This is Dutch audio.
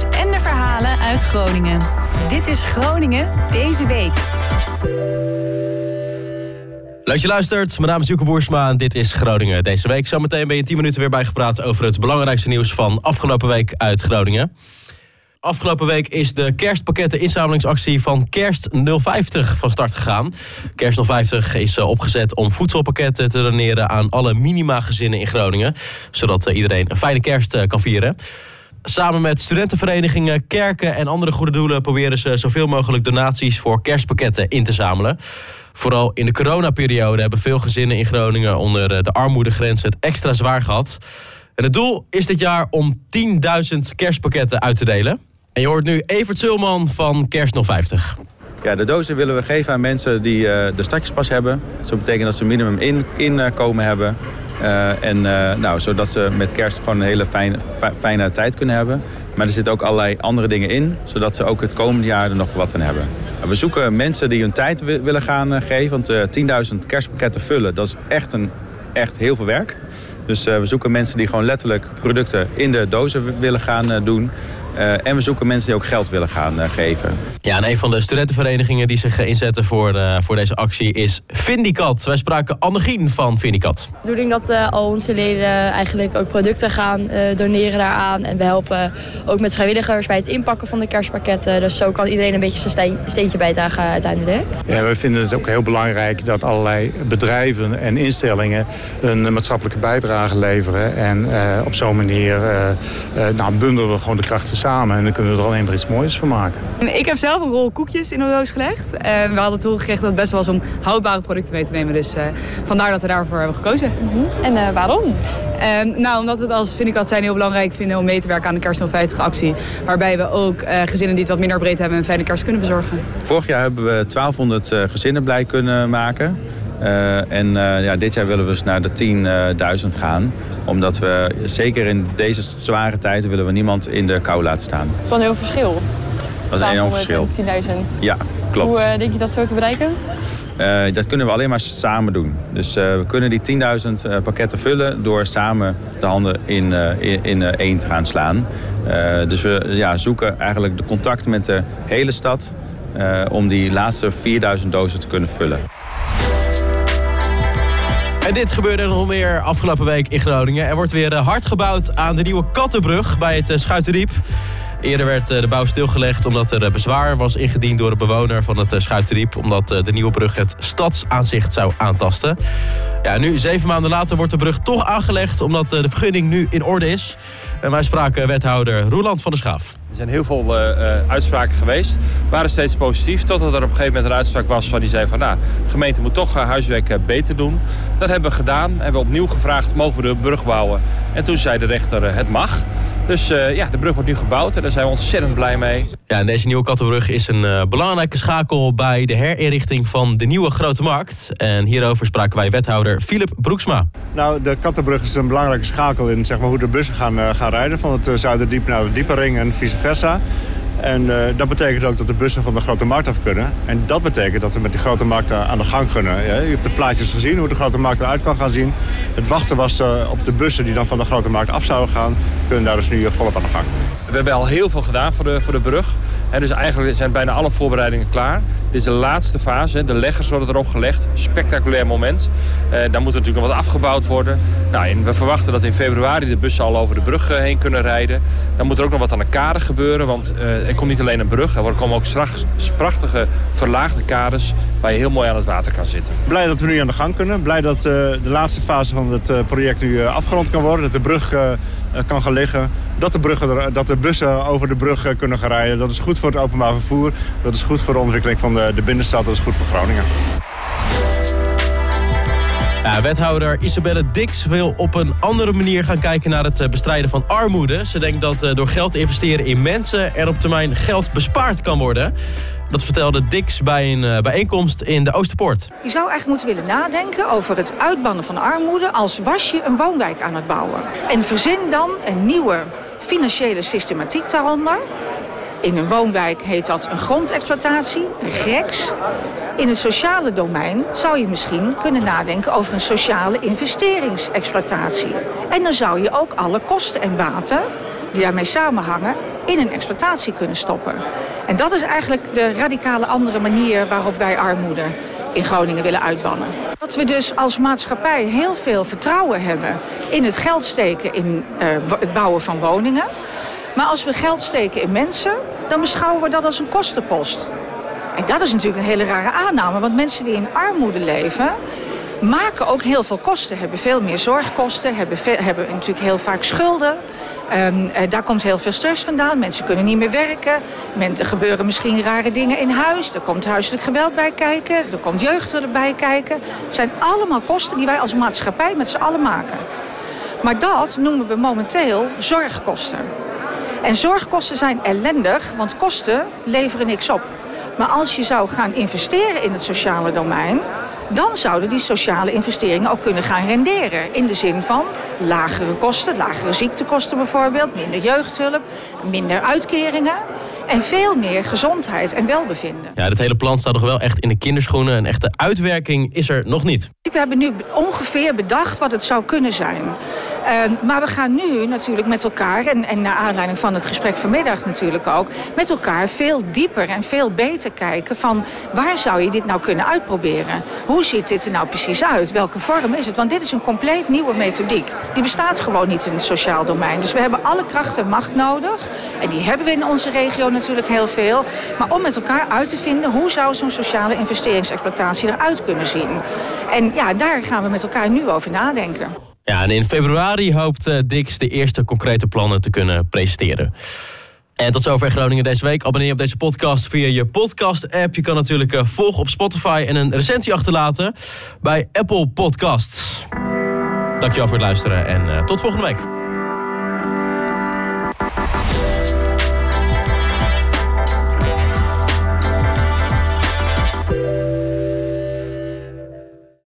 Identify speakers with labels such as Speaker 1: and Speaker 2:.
Speaker 1: en de verhalen uit Groningen. Dit is Groningen deze week.
Speaker 2: Leuk je luistert. Mijn naam is Joeke Boersma en dit is Groningen deze week. Zometeen ben je 10 minuten weer bijgepraat over het belangrijkste nieuws van afgelopen week uit Groningen. Afgelopen week is de kerstpakketten inzamelingsactie van Kerst 050 van start gegaan. Kerst 050 is eh, opgezet om voedselpakketten te doneren aan alle minima-gezinnen in Groningen. Zodat eh, iedereen een fijne kerst eh, kan vieren. Samen met studentenverenigingen, kerken en andere goede doelen proberen ze zoveel mogelijk donaties voor kerstpakketten in te zamelen. Vooral in de coronaperiode hebben veel gezinnen in Groningen onder de armoedegrens het extra zwaar gehad. En het doel is dit jaar om 10.000 kerstpakketten uit te delen. En je hoort nu Evert Zulman van Kerst 050.
Speaker 3: Ja, de dozen willen we geven aan mensen die uh, de startjespas hebben. Dat betekent dat ze minimum in, inkomen hebben. Uh, en uh, nou, zodat ze met kerst gewoon een hele fijne, fijne tijd kunnen hebben. Maar er zitten ook allerlei andere dingen in, zodat ze ook het komende jaar er nog wat aan hebben. We zoeken mensen die hun tijd willen gaan geven. Want 10.000 kerstpakketten vullen, dat is echt, een, echt heel veel werk. Dus we zoeken mensen die gewoon letterlijk producten in de dozen willen gaan doen. Uh, en we zoeken mensen die ook geld willen gaan uh, geven.
Speaker 2: Ja, en een van de studentenverenigingen die zich inzetten voor, uh, voor deze actie is Vindicat. Wij spraken Annegien van Vindicat.
Speaker 4: De bedoeling dat al onze leden eigenlijk ook producten gaan doneren daaraan. En we helpen ook met vrijwilligers bij het inpakken van de kerstpakketten. Dus zo kan iedereen een beetje zijn steentje bijdragen uiteindelijk.
Speaker 5: Ja, we vinden het ook heel belangrijk dat allerlei bedrijven en instellingen een maatschappelijke bijdrage leveren. En op zo'n manier nou, bundelen we gewoon de krachten samen en dan kunnen we er alleen maar iets moois van maken.
Speaker 6: Ik heb zelf een rol koekjes in de doos gelegd. En we hadden toegegeven dat het best wel was om houdbare producten mee te nemen. Dus uh, vandaar dat we daarvoor hebben gekozen.
Speaker 4: Mm -hmm. En uh, waarom?
Speaker 6: En, nou, omdat we het als vind ik dat zijn heel belangrijk vinden om mee te werken aan de Kerst 50 actie. Waarbij we ook uh, gezinnen die het wat minder breed hebben een fijne kerst kunnen bezorgen.
Speaker 3: Vorig jaar hebben we 1200 gezinnen blij kunnen maken. Uh, en uh, ja, dit jaar willen we dus naar de 10.000 gaan. Omdat we zeker in deze zware tijden willen we niemand in de kou laten staan.
Speaker 4: Dat is wel een heel verschil.
Speaker 3: Dat is een enorm verschil.
Speaker 4: 10.000.
Speaker 3: Ja, klopt.
Speaker 4: Hoe uh, denk je dat zo te bereiken?
Speaker 3: dat kunnen we alleen maar samen doen. Dus we kunnen die 10.000 pakketten vullen door samen de handen in, in, in één te gaan slaan. dus we ja, zoeken eigenlijk de contacten met de hele stad om die laatste 4.000 dozen te kunnen vullen.
Speaker 2: En dit gebeurde nog meer afgelopen week in Groningen. Er wordt weer hard gebouwd aan de nieuwe Kattenbrug bij het Schuitendiep. Eerder werd de bouw stilgelegd omdat er bezwaar was ingediend door de bewoner van het Schuitendiep. Omdat de nieuwe brug het stadsaanzicht zou aantasten. Ja, nu, zeven maanden later, wordt de brug toch aangelegd omdat de vergunning nu in orde is. En wij spraken wethouder Roeland van der Schaaf.
Speaker 7: Er zijn heel veel uh, uitspraken geweest. waren steeds positief. Totdat er op een gegeven moment een uitspraak was van die zei van... nou, de gemeente moet toch uh, huiswerk beter doen. Dat hebben we gedaan. Hebben we opnieuw gevraagd, mogen we de brug bouwen? En toen zei de rechter, het mag. Dus uh, ja, de brug wordt nu gebouwd en daar zijn we ontzettend blij mee.
Speaker 2: Ja, en deze nieuwe Kattenbrug is een uh, belangrijke schakel bij de herinrichting van de nieuwe Grote Markt. En hierover spraken wij wethouder Philip Broeksma.
Speaker 5: Nou, de Kattenbrug is een belangrijke schakel in zeg maar, hoe de bussen gaan, uh, gaan rijden. Van het Zuiderdiep naar de Diepenring en vice versa. En uh, dat betekent ook dat de bussen van de Grote Markt af kunnen. En dat betekent dat we met die Grote Markt aan de gang kunnen. Je hebt de plaatjes gezien, hoe de Grote Markt eruit kan gaan zien. Het wachten was uh, op de bussen die dan van de Grote Markt af zouden gaan. Kunnen daar dus nu volop aan de gang.
Speaker 7: We hebben al heel veel gedaan voor de, voor de brug. He, dus eigenlijk zijn bijna alle voorbereidingen klaar. Dit is de laatste fase. De leggers worden erop gelegd. Spectaculair moment. Dan moet er natuurlijk nog wat afgebouwd worden. Nou, en we verwachten dat in februari de bussen al over de brug uh, heen kunnen rijden. Dan moet er ook nog wat aan de kade gebeuren. Want uh, er komt niet alleen een brug. Er komen ook straks prachtige verlaagde kades waar je heel mooi aan het water kan zitten.
Speaker 5: Blij dat we nu aan de gang kunnen. Blij dat de laatste fase van het project nu afgerond kan worden. Dat de brug kan gaan liggen. Dat de, dat de bussen over de brug kunnen gaan rijden. Dat is goed voor het openbaar vervoer. Dat is goed voor de ontwikkeling van de, de binnenstad. Dat is goed voor Groningen.
Speaker 2: Ja, wethouder Isabelle Dix wil op een andere manier gaan kijken naar het bestrijden van armoede. Ze denkt dat door geld te investeren in mensen er op termijn geld bespaard kan worden. Dat vertelde Dix bij een bijeenkomst in de Oosterpoort.
Speaker 8: Je zou eigenlijk moeten willen nadenken over het uitbannen van armoede als was je een woonwijk aan het bouwen. En verzin dan een nieuwe financiële systematiek daaronder. In een woonwijk heet dat een grondexploitatie, een GREX. In het sociale domein zou je misschien kunnen nadenken over een sociale investeringsexploitatie. En dan zou je ook alle kosten en baten die daarmee samenhangen in een exploitatie kunnen stoppen. En dat is eigenlijk de radicale andere manier waarop wij armoede in Groningen willen uitbannen. Dat we dus als maatschappij heel veel vertrouwen hebben in het geld steken in uh, het bouwen van woningen. Maar als we geld steken in mensen, dan beschouwen we dat als een kostenpost. En dat is natuurlijk een hele rare aanname, want mensen die in armoede leven maken ook heel veel kosten. Hebben veel meer zorgkosten, hebben, hebben natuurlijk heel vaak schulden. Um, daar komt heel veel stress vandaan. Mensen kunnen niet meer werken. Er gebeuren misschien rare dingen in huis. Er komt huiselijk geweld bij kijken. Er komt jeugdhulp bij kijken. Het zijn allemaal kosten die wij als maatschappij met z'n allen maken. Maar dat noemen we momenteel zorgkosten. En zorgkosten zijn ellendig, want kosten leveren niks op. Maar als je zou gaan investeren in het sociale domein dan zouden die sociale investeringen ook kunnen gaan renderen. In de zin van lagere kosten, lagere ziektekosten bijvoorbeeld, minder jeugdhulp, minder uitkeringen. En veel meer gezondheid en welbevinden.
Speaker 2: Ja, dit hele plan staat nog wel echt in de kinderschoenen. Een echte uitwerking is er nog niet.
Speaker 8: We hebben nu ongeveer bedacht wat het zou kunnen zijn. Uh, maar we gaan nu natuurlijk met elkaar, en, en naar aanleiding van het gesprek vanmiddag natuurlijk ook, met elkaar veel dieper en veel beter kijken van waar zou je dit nou kunnen uitproberen? Hoe ziet dit er nou precies uit? Welke vorm is het? Want dit is een compleet nieuwe methodiek. Die bestaat gewoon niet in het sociaal domein. Dus we hebben alle kracht en macht nodig. En die hebben we in onze regio natuurlijk heel veel. Maar om met elkaar uit te vinden hoe zou zo'n sociale investeringsexploitatie eruit kunnen zien. En ja, daar gaan we met elkaar nu over nadenken.
Speaker 2: Ja, en in februari hoopt uh, Dix de eerste concrete plannen te kunnen presenteren. En tot zover Groningen deze week. Abonneer op deze podcast via je podcast-app. Je kan natuurlijk uh, volgen op Spotify en een recensie achterlaten bij Apple Podcasts. Dankjewel voor het luisteren en uh, tot volgende week.